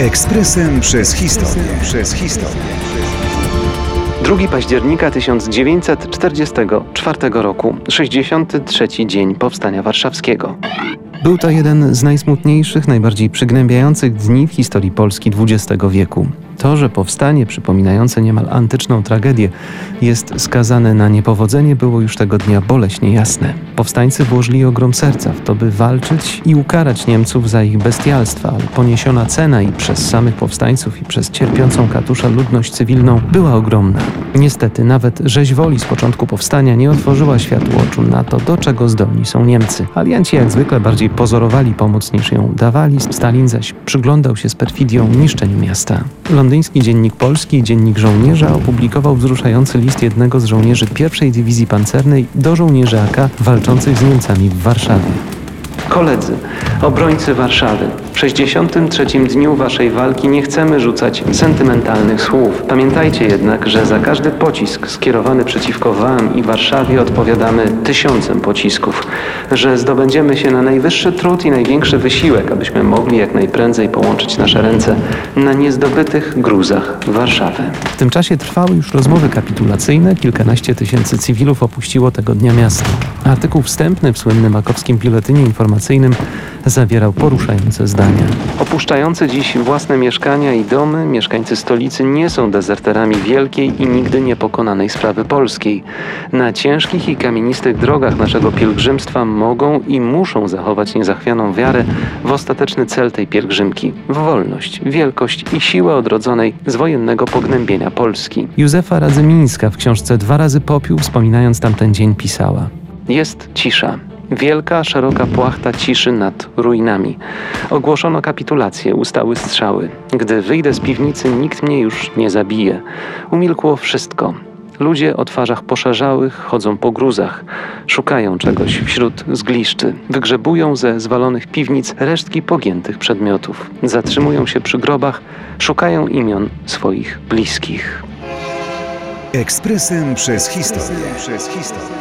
Ekspresem przez historię. Przez historię. 2 października 1944 roku, 63 dzień Powstania Warszawskiego. Był to jeden z najsmutniejszych, najbardziej przygnębiających dni w historii Polski XX wieku. To, że powstanie przypominające niemal antyczną tragedię jest skazane na niepowodzenie, było już tego dnia boleśnie jasne. Powstańcy włożyli ogrom serca w to, by walczyć i ukarać Niemców za ich bestialstwa, ale poniesiona cena i przez samych powstańców i przez cierpiącą katusza ludność cywilną była ogromna. Niestety, nawet rzeź woli z początku powstania nie otworzyła światu oczu na to, do czego zdolni są Niemcy. Alianci jak zwykle bardziej pozorowali pomoc niż ją dawali, Stalin zaś przyglądał się z perfidią niszczeniu miasta. Londyński Dziennik Polski i Dziennik Żołnierza opublikował wzruszający list jednego z żołnierzy pierwszej dywizji pancernej do żołnierzy AK walczących z Niemcami w Warszawie. Koledzy, obrońcy Warszawy, w 63. dniu waszej walki nie chcemy rzucać sentymentalnych słów. Pamiętajcie jednak, że za każdy pocisk skierowany przeciwko wam i Warszawie odpowiadamy tysiącem pocisków, że zdobędziemy się na najwyższy trud i największy wysiłek, abyśmy mogli jak najprędzej połączyć nasze ręce na niezdobytych gruzach Warszawy. W tym czasie trwały już rozmowy kapitulacyjne, kilkanaście tysięcy cywilów opuściło tego dnia miasto. Artykuł wstępny w słynnym makowskim biuletynie informacyjnym zawierał poruszające zdania. Opuszczający dziś własne mieszkania i domy, mieszkańcy stolicy nie są dezerterami wielkiej i nigdy niepokonanej sprawy polskiej. Na ciężkich i kamienistych drogach naszego pielgrzymstwa mogą i muszą zachować niezachwianą wiarę w ostateczny cel tej pielgrzymki w wolność, wielkość i siłę odrodzonej z wojennego pognębienia Polski. Józefa Radzymińska w książce Dwa razy popiół, wspominając tamten dzień, pisała: Jest cisza. Wielka, szeroka płachta ciszy nad ruinami. Ogłoszono kapitulację, ustały strzały. Gdy wyjdę z piwnicy, nikt mnie już nie zabije. Umilkło wszystko. Ludzie o twarzach poszerzałych chodzą po gruzach, szukają czegoś wśród zgliszczy, wygrzebują ze zwalonych piwnic resztki pogiętych przedmiotów, zatrzymują się przy grobach, szukają imion swoich bliskich. Ekspresem przez historię. Przez historię.